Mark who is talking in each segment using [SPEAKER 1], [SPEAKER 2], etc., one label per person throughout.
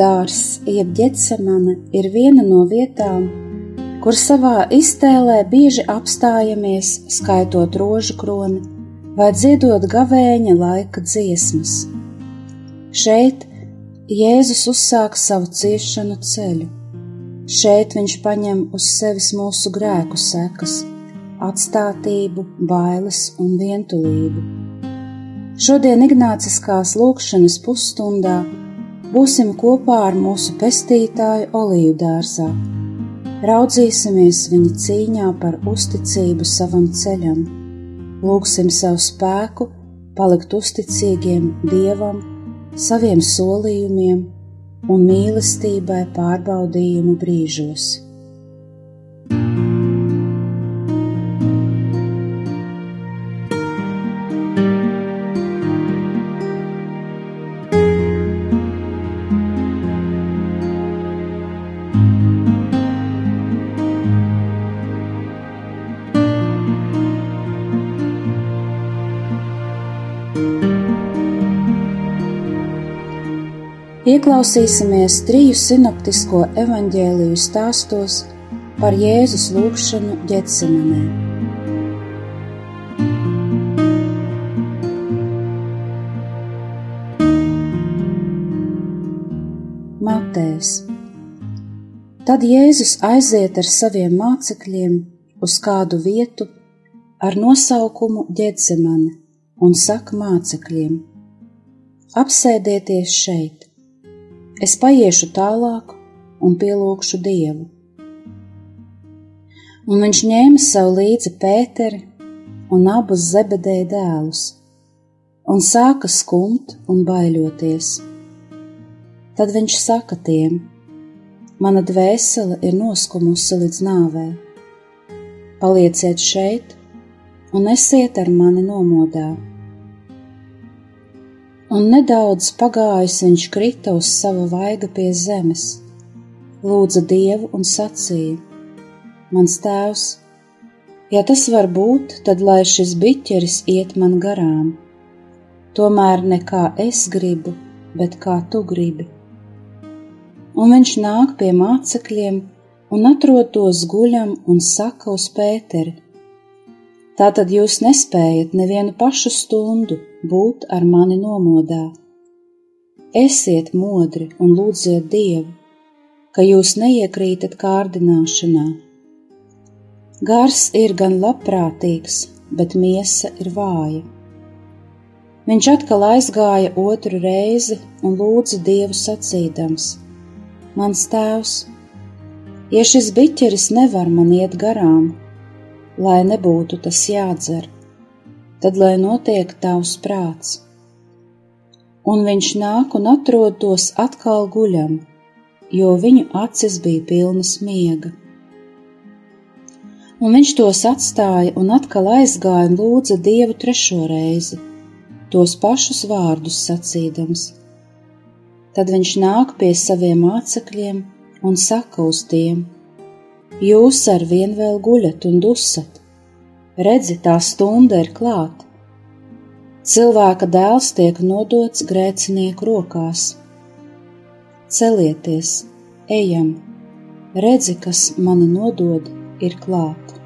[SPEAKER 1] Dārzs, jeb ģetsemane, ir viena no vietām, kur savā iztēlē bieži apstājamies, skaitot rožu kroni vai dziedot gavēņa laika dziesmas. Šeit Jēzus uzsāk savu ciešanu ceļu. Šeit viņš paņem uz sevis mūsu grēku sekas, atstātību, bailes un vientulību. Šodien Ignāciskās lūkšanas pusstundā būsim kopā ar mūsu pestītāju olīvu dārzā. Raudzīsimies viņa cīņā par uzticību savam ceļam, lūgsim savu spēku, palikt uzticīgiem Dievam, saviem solījumiem un mīlestībai pārbaudījumu brīžos. Ieklausīsimies triju sinoptisko evaņģēliju stāstos par Jēzus lūgšanu ģetsemanē. Matējs Tad Jēzus aiziet ar saviem mācekļiem uz kādu vietu ar nosaukumu ģetsemane un saka mācekļiem: Apsēdieties šeit! Es paiešu tālāk un pielūgšu Dievu. Un viņš ņēma sev līdzi Pēteri un abus zebedēja dēlus, un sāka skumt un baiļoties. Tad viņš saka tiem: Mana dvēsele ir noskumusi līdz nāvē. Palieciet šeit un esiet ar mani nomodā un nedaudz pagājis viņš krita uz sava vaiga pie zemes, lūdza Dievu un sacīja: Mans tēvs, ja tas var būt, tad lai šis biķeris iet man garām, tomēr ne kā es gribu, bet kā tu gribi. Un viņš nāk pie mācekļiem un atrod tos guļam un saka uz Pēteri: Tātad jūs nespējat nevienu pašu stundu būt ar mani nomodā. Esiet modri un lūdziet Dievu, ka jūs neiekrītat kārdināšanā. Gars ir gan labprātīgs, bet miesa ir vāja. Viņš atkal aizgāja otru reizi un lūdza Dievu sacīdams: Mans tēvs, ja šis biķeris nevar man iet garām, lai nebūtu tas jādzer, tad lai notiek tavs prāts. Un viņš nāk un atrod tos atkal guļam, jo viņu acis bija pilnas miega. Un viņš tos atstāja un atkal aizgāja un lūdza Dievu trešo reizi, tos pašus vārdus sacīdams. Tad viņš nāk pie saviem mācekļiem un saka uz tiem: Jūs ar vien vēl guļat un dusat, redzi, tā stunda ir klāta. Cilvēka dēls tiek nodots grēcinieku rokās. Celieties, ejam, redzi, kas mani nodod, ir klāt.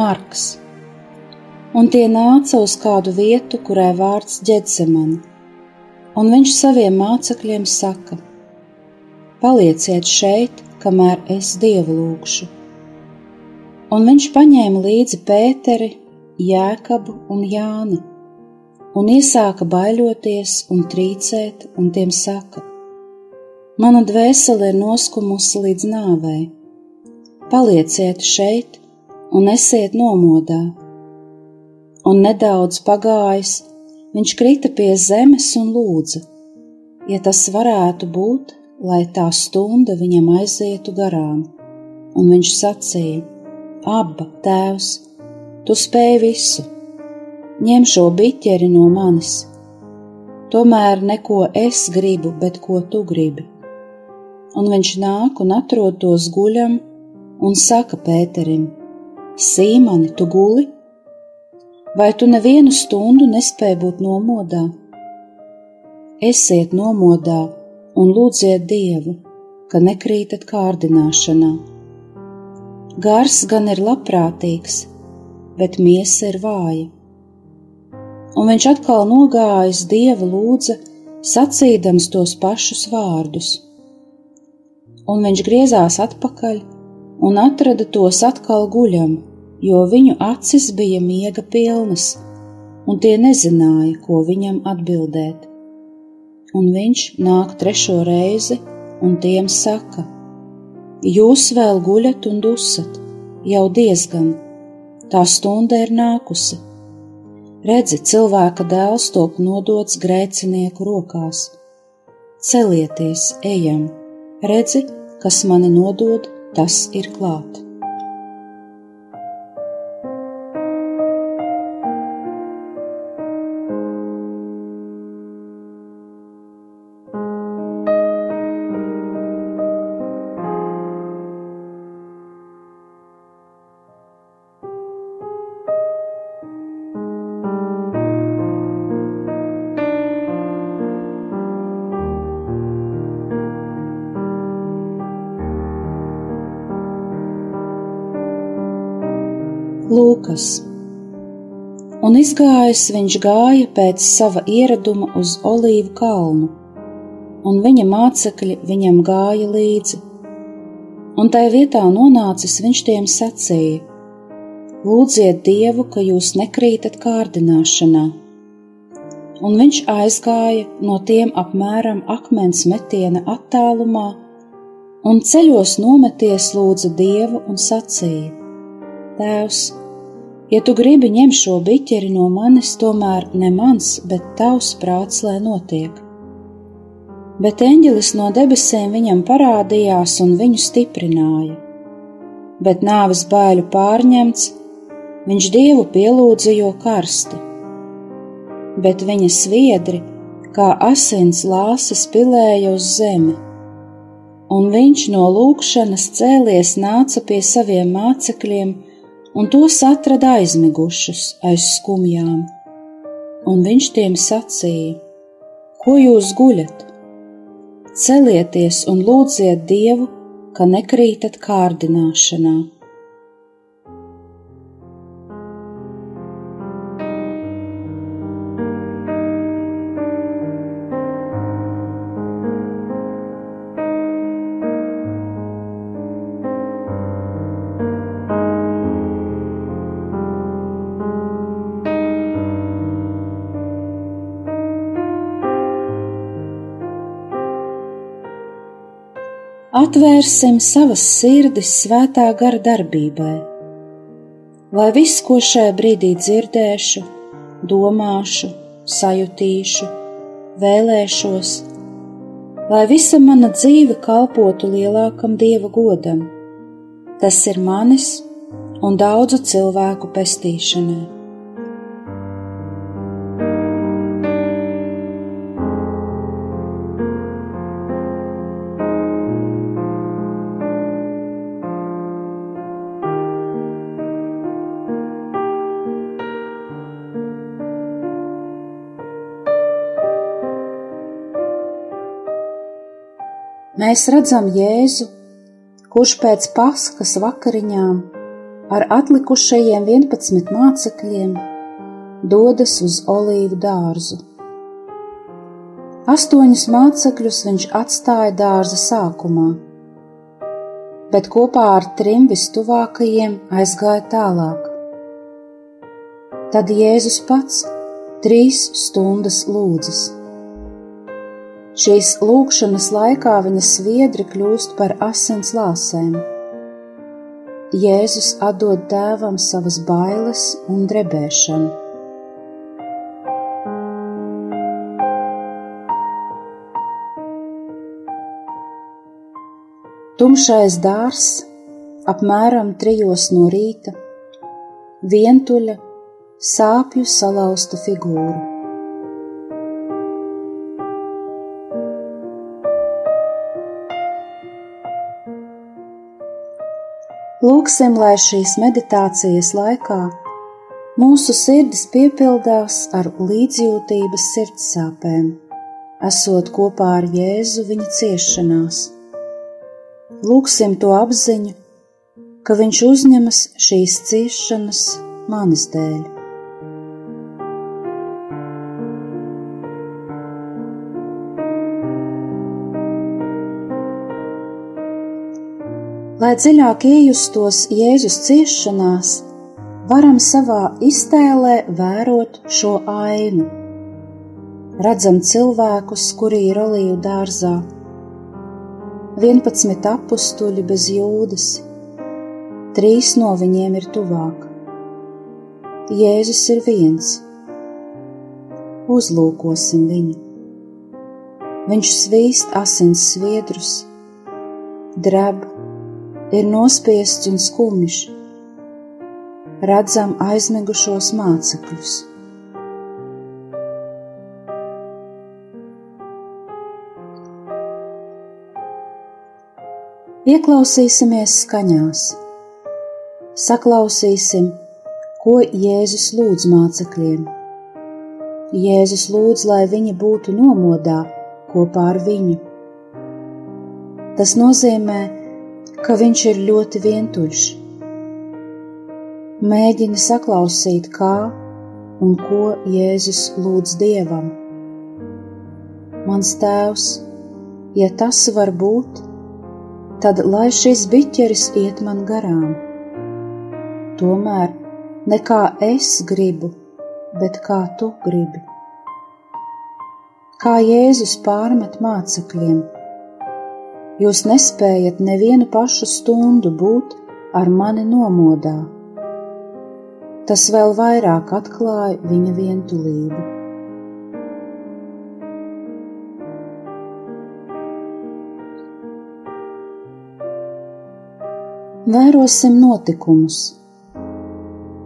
[SPEAKER 1] Marks, un tie nāca uz kādu vietu, kurai vārds Ģetsemani, un viņš saviem mācekļiem saka: Palieciet šeit, kamēr es dievu lūgšu. Un viņš paņēma līdzi Pēteri, Jēkabu un Jāni, un iesāka baiļoties un trīcēt, un tiem saka: Mana dvēsele ir noskumusi līdz nāvei. Palieciet šeit un esiet nomodā. Un nedaudz pagājis, viņš krita pie zemes un lūdza, ja tas varētu būt, lai tā stunda viņam aizietu garām. Un viņš sacīja: Abba, tēvs, tu spēj visu, ņem šo biķeri no manis. Tomēr neko es gribu, bet ko tu gribi un viņš nāk un atrod tos guļam un saka Pēterim: Sīmani, tu guli? Vai tu nevienu stundu nespēji būt nomodā? Esiet nomodā un lūdziet Dievu, ka nekrītat kārdināšanā. Gars gan ir labprātīgs, bet miesa ir vāja. Un viņš atkal nogājis Dievu lūdza, sacīdams tos pašus vārdus un viņš griezās atpakaļ un atrada tos atkal guļam, jo viņu acis bija miega pilnas, un tie nezināja, ko viņam atbildēt. Un viņš nāk trešo reizi un tiem saka: Jūs vēl guļat un dusat, jau diezgan, tā stunda ir nākusi. Redzi, cilvēka dēls top nodots grēcinieku rokās. Celieties, ejam, redzi, kas mani nodod, tas ir klāt. Lūkas. Un izgājis viņš gāja pēc sava ieraduma uz olīvu kalnu, un viņa mācekļi viņam gāja līdzi. Un tai vietā nonācis viņš tiem sacīja: Lūdziet Dievu, ka jūs nekrītat kārdināšanā. Un viņš aizgāja no tiem apmēram akmens metiena attālumā, un ceļos nometies lūdza Dievu un sacīja: Tēvs, Ja tu gribi ņem šo biķeri no manis, tomēr ne mans, bet tavs prāts, lai notiek. Bet eņģelis no debesīm viņam parādījās un viņu stiprināja. Bet nāves baiļu pārņemts, viņš dievu pielūdza jo karsti. Bet viņa sviedri, kā asins lāses, pilēja uz zemi, un viņš no lūkšanas cēlies nāca pie saviem mācekļiem un tos atrada aizmigušus aiz skumjām. Un viņš tiem sacīja: Ko jūs guļat? Celieties un lūdziet Dievu, ka nekrītat kārdināšanā. Atvērsim savas sirdis svētā gara darbībai, lai viss, ko šajā brīdī dzirdēšu, domāšu, sajutīšu, vēlēšos, lai visa mana dzīve kalpotu lielākam dieva godam, tas ir manis un daudzu cilvēku pestīšanai. Mēs redzam Jēzu, kurš pēc paskas vakariņām ar atlikušajiem 11 mācekļiem dodas uz olīvu dārzu. Astoņus mācekļus viņš atstāja dārza sākumā, bet kopā ar trim vistuvākajiem aizgāja tālāk. Tad Jēzus pats trīs stundas lūdzas. Šīs lūkšanas laikā viņa sviedri kļūst par asins lāsēm. Jēzus atdod tēvam savas bailes un drebēšanu. Tumšais dārs, apmēram trijos no rīta, vientuļa, sāpju salauzta figūra. Lūksim, lai šīs meditācijas laikā mūsu sirdis piepildās ar līdzjūtības sirdsāpēm, esot kopā ar Jēzu viņa ciešanās lūksim to apziņu, ka Viņš uzņemas šīs ciešanas manis dēļ. Lai dziļāk iejustos Jēzus ciešanās, varam savā iztēlē vērot šo ainu. Redzam cilvēkus, kuri ir olīvu dārzā, 11 apstuļi bez jūdas, trīs no viņiem ir tuvāk. Jēzus ir viens. Uzlūkosim viņu. Viņš svīst asins sviedrus, dreb, ir nospiests un skumjš. Redzam aizmigušos mācekļus. Ieklausīsimies skaņās, saklausīsim, ko Jēzus lūdz mācekļiem. Jēzus lūdz, lai viņi būtu nomodā kopā ar viņu. Tas nozīmē, ka viņš ir ļoti vientuļš. Mēģini saklausīt, kā un ko Jēzus lūdz Dievam. Mans tēvs, ja tas var būt, tad lai šis biķeris iet man garām. Tomēr ne kā es gribu, bet kā tu gribi. Kā Jēzus pārmet mācekļiem, jūs nespējat nevienu pašu stundu būt ar mani nomodā. Tas vēl vairāk atklāja viņa vientulību. Vērosim notikumus.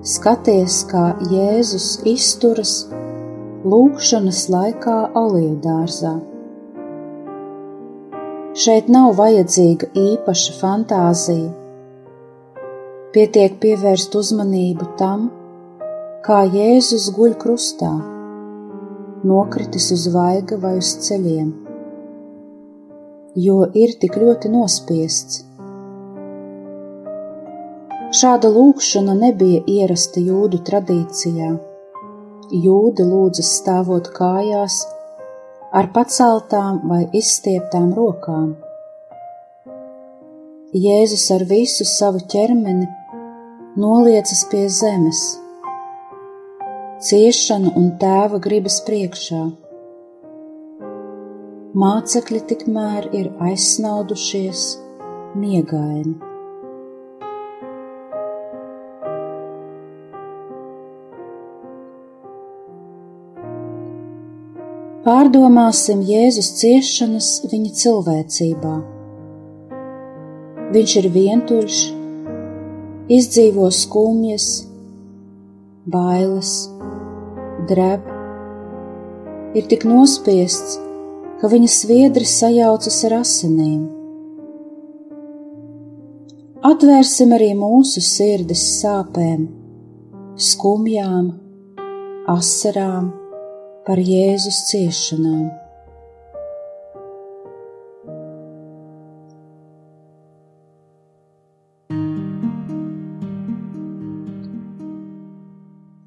[SPEAKER 1] Skaties, kā Jēzus izturas lūkšanas laikā oliedārzā. Šeit nav vajadzīga īpaša fantāzija. Pietiek pievērst uzmanību tam, kā Jēzus guļ krustā, nokritis uz vaiga vai uz ceļiem, jo ir tik ļoti nospiests Šāda lūkšana nebija ierasta jūdu tradīcijā. Jūdi lūdzas stāvot kājās, ar paceltām vai izstieptām rokām. Jēzus ar visu savu ķermeni noliecas pie zemes, ciešanu un tēva gribas priekšā. Mācekļi tikmēr ir aizsnaudušies, miegaini. Pārdomāsim Jēzus ciešanas viņa cilvēcībā. Viņš ir vientuļš, izdzīvo skumjas, bailes, dreb, ir tik nospiests, ka viņa sviedri sajaucas ar asinīm. Atvērsim arī mūsu sirdis sāpēm, skumjām, asarām par Jēzus ciešanām.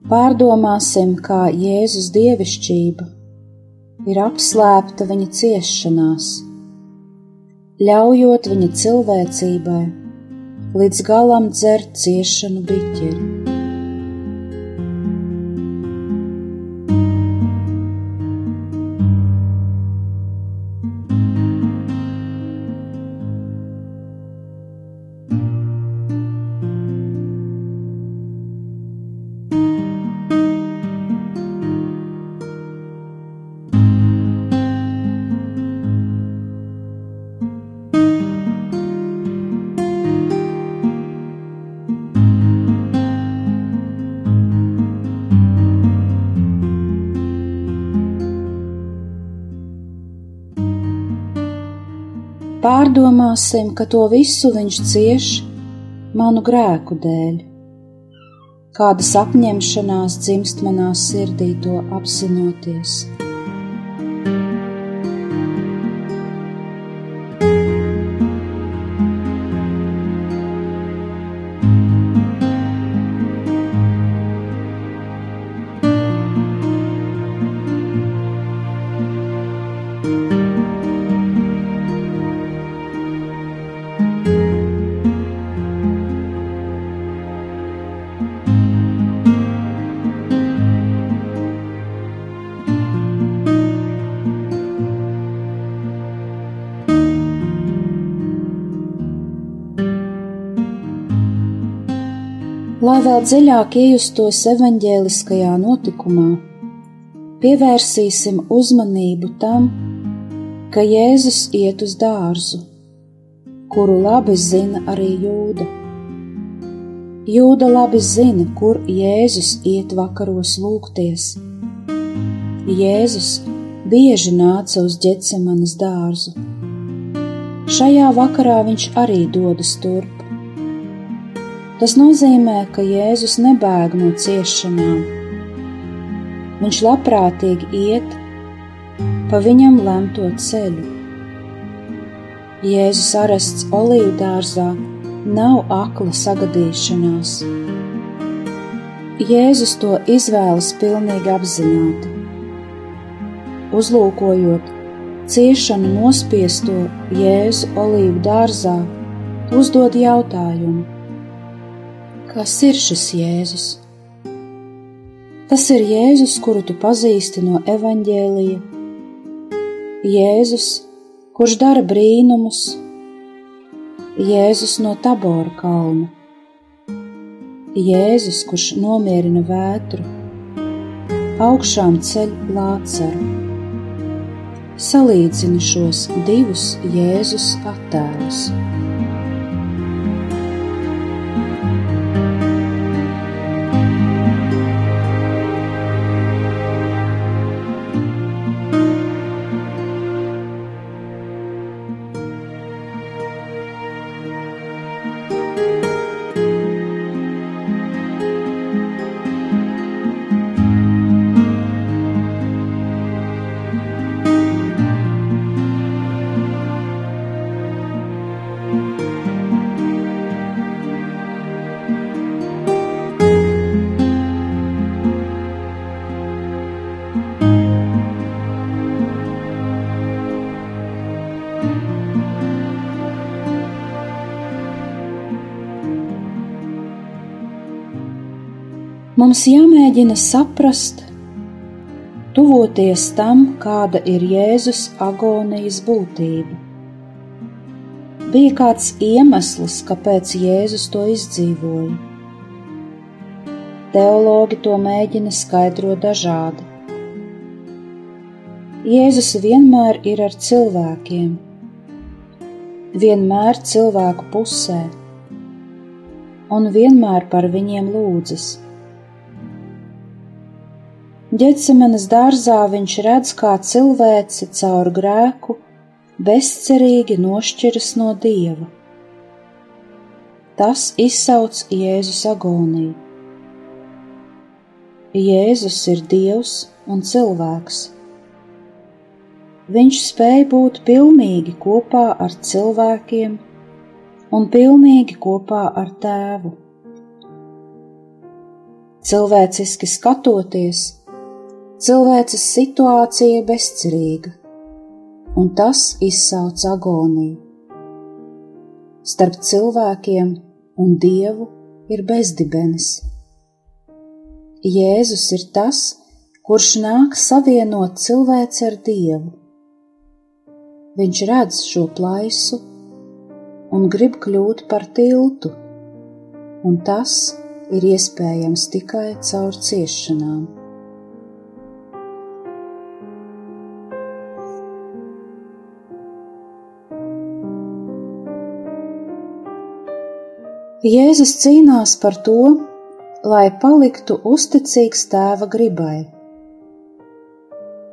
[SPEAKER 1] Pārdomāsim, kā Jēzus dievišķība ir apslēpta viņa ciešanās, ļaujot viņa cilvēcībai līdz galam dzert ciešanu biķeri. Pārdomāsim, ka to visu viņš cieš manu grēku dēļ. Kādas apņemšanās dzimst manā sirdī to apzinoties. Vēl dziļāk iejustos evaņģēliskajā notikumā, pievērsīsim uzmanību tam, ka Jēzus iet uz dārzu, kuru labi zina arī Jūda. Jūda labi zina, kur Jēzus iet vakaros lūgties. Jēzus bieži nāca uz ģecemanas dārzu. Šajā vakarā viņš arī dodas turp Tas nozīmē, ka Jēzus nebēg no ciešanām. Viņš labprātīgi iet pa viņam lemto ceļu. Jēzus arests olīvu dārzā nav akla sagadīšanās. Jēzus to izvēlas pilnīgi apzināti. Uzlūkojot ciešanu nospiesto Jēzu olīvu dārzā, uzdod jautājumu Kas ir šis Jēzus? Tas ir Jēzus, kuru tu pazīsti no evaņģēlija. Jēzus, kurš dara brīnumus, Jēzus no Tabora kalna, Jēzus, kurš nomierina vētru, augšām ceļ lācaru. Salīdzini šos divus Jēzus attēlus. Mums jāmēģina saprast, tuvoties tam, kāda ir Jēzus agonijas būtība. Bija kāds iemesls, kāpēc Jēzus to izdzīvoja. Teologi to mēģina skaidrot dažādi. Jēzus vienmēr ir ar cilvēkiem, vienmēr cilvēku pusē, un vienmēr par viņiem lūdzas. Ģecemanas dārzā viņš redz, kā cilvēci caur grēku bezcerīgi nošķiras no dieva. Tas izsauc Jēzus agoniju. Jēzus ir Dievs un cilvēks. Viņš spēja būt pilnīgi kopā ar cilvēkiem un pilnīgi kopā ar tēvu. Cilvēciski skatoties, cilvēces situācija bezcerīga, un tas izsauc agoniju. Starp cilvēkiem un dievu ir bezdibenis. Jēzus ir tas, kurš nāk savienot cilvēci ar dievu. Viņš redz šo plaisu un grib kļūt par tiltu, un tas ir iespējams tikai caur ciešanām. Jēzus cīnās par to, lai paliktu uzticīgs tēva gribai,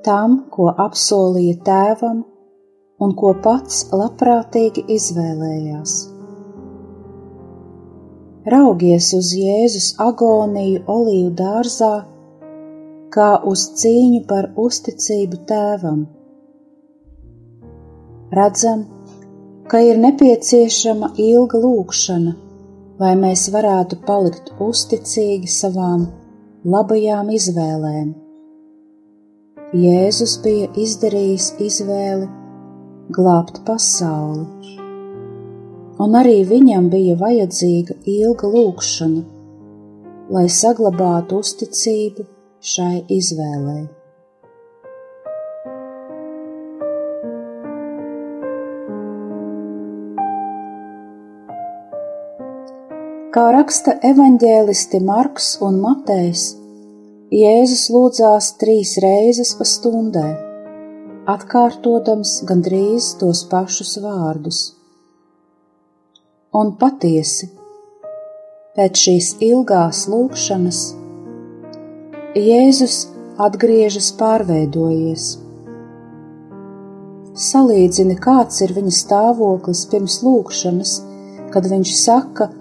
[SPEAKER 1] tam, ko apsolīja tēvam un ko pats labprātīgi izvēlējās. Raugies uz Jēzus agoniju olīvu dārzā, kā uz cīņu par uzticību tēvam. Redzam, ka ir nepieciešama ilga lūkšana lai mēs varētu palikt uzticīgi savām labajām izvēlēm. Jēzus bija izdarījis izvēli glābt pasauli, un arī viņam bija vajadzīga ilga lūkšana, lai saglabātu uzticību šai izvēlei. Kā raksta evaņģēlisti Marks un Matejs, Jēzus lūdzās trīs reizes pa stundai, atkārtodams gandrīz tos pašus vārdus. Un patiesi, pēc šīs ilgās lūkšanas, Jēzus atgriežas pārveidojies. Salīdzini, kāds ir viņa stāvoklis pirms lūkšanas, kad viņš saka,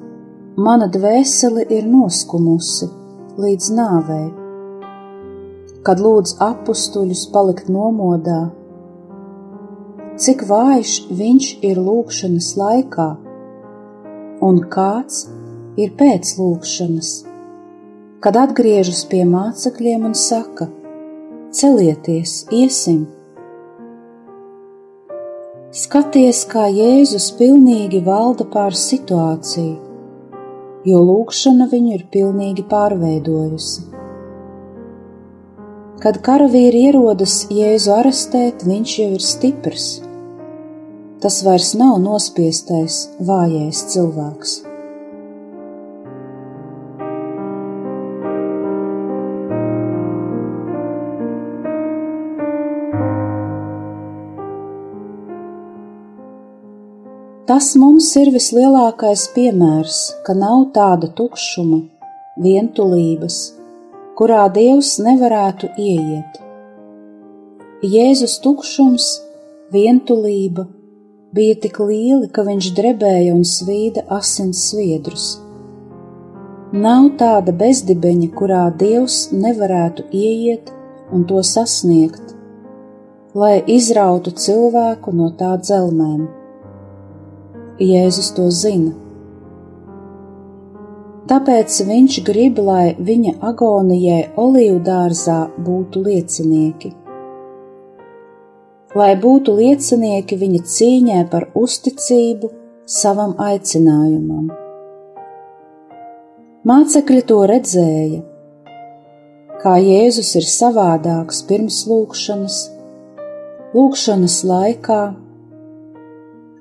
[SPEAKER 1] Mana dvēsele ir noskumusi līdz nāvei, kad lūdz apstuļus palikt nomodā. Cik vājš viņš ir lūkšanas laikā, un kāds ir pēc lūkšanas, kad atgriežas pie mācekļiem un saka: Celieties, iesim! Skaties, kā Jēzus pilnīgi valda pār situāciju jo lūkšana viņu ir pilnīgi pārveidojusi. Kad karavīri ierodas Jēzu arestēt, viņš jau ir stiprs. Tas vairs nav nospiestais, vājais cilvēks. Tas mums ir vislielākais piemērs, ka nav tāda tukšuma, vientulības, kurā Dievs nevarētu ieiet. Jēzus tukšums, vientulība bija tik lieli, ka viņš drebēja un svīda asins sviedrus. Nav tāda bezdibeņa, kurā Dievs nevarētu ieiet un to sasniegt, lai izrautu cilvēku no tā dzelmēm. Jēzus to zina. Tāpēc viņš grib, lai viņa agonijai olīvu dārzā būtu liecinieki. Lai būtu liecinieki viņa cīņai par uzticību savam aicinājumam. Mācekļi to redzēja, kā Jēzus ir savādāks pirms lūkšanas, lūkšanas laikā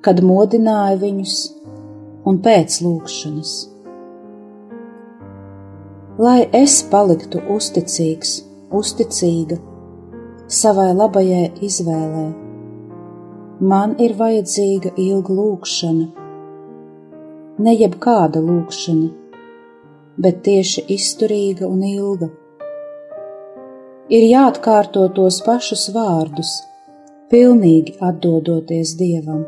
[SPEAKER 1] kad modināja viņus un pēc lūkšanas. Lai es paliktu uzticīgs, uzticīga savai labajai izvēlē, man ir vajadzīga ilga lūkšana, ne jebkāda lūkšana, bet tieši izturīga un ilga. Ir jāatkārto tos pašus vārdus, pilnīgi atdodoties Dievam.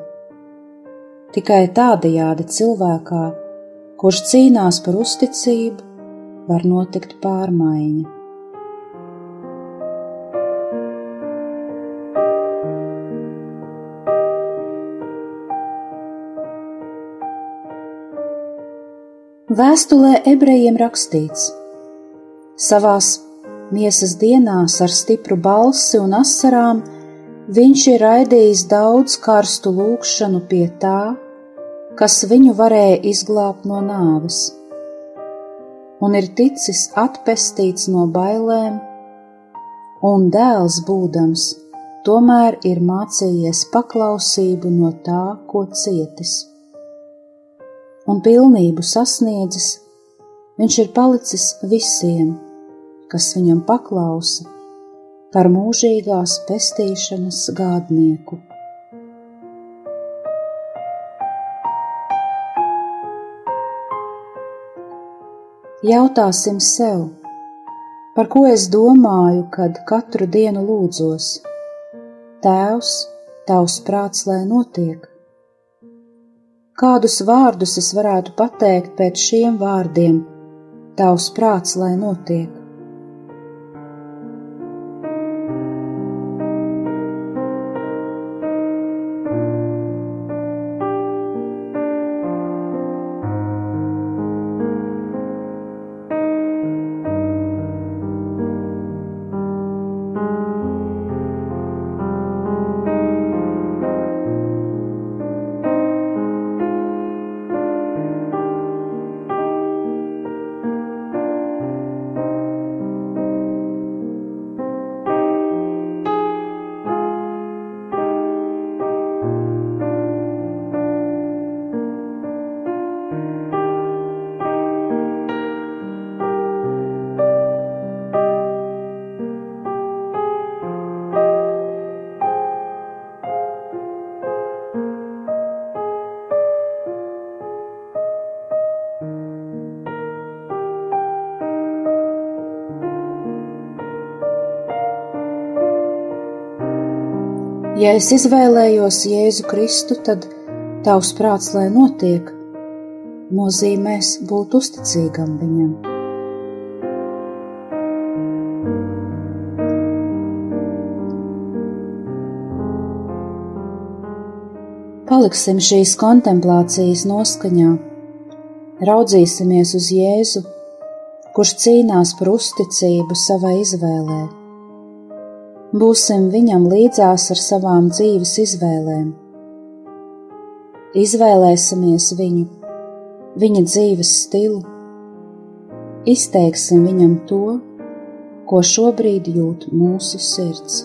[SPEAKER 1] Tikai tādajādi cilvēkā, kurš cīnās par uzticību, var notikt pārmaiņa. Vēstulē ebrejiem rakstīts: Savās miesas dienās ar stipru balsi un asarām viņš ir raidījis daudz karstu lūgšanu pie tā, kas viņu varēja izglābt no nāves, un ir ticis atpestīts no bailēm, un dēls būdams, tomēr ir mācījies paklausību no tā, ko cietis. Un pilnību sasniedzis, viņš ir palicis visiem, kas viņam paklausa, par mūžīgās pestīšanas gādnieku. Jautāsim sev, par ko es domāju, kad katru dienu lūdzos Tēvs, tavs prāts, lai notiek. Kādus vārdus es varētu pateikt pēc šiem vārdiem? Tavs prāts, lai notiek. Ja es izvēlējos Jēzu Kristu, tad tavs prāts, lai notiek, nozīmēs būt uzticīgam viņam. Paliksim šīs kontemplācijas noskaņā, raudzīsimies uz Jēzu, kurš cīnās par uzticību savai izvēlei būsim viņam līdzās ar savām dzīves izvēlēm. Izvēlēsimies viņu, viņa dzīves stilu, izteiksim viņam to, ko šobrīd jūt mūsu sirds.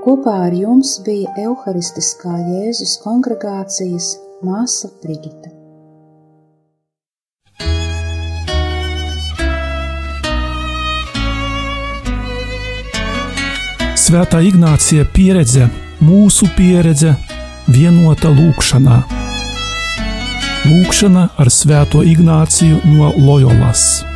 [SPEAKER 1] Kopā ar jums bija Euharistiskā Jēzus kongregācijas māsa Brigita.
[SPEAKER 2] Svētā Ignācija pieredze, mūsu pieredze, vienota lūkšanā. Lūkšana ar Svēto Ignāciju no Loyolas.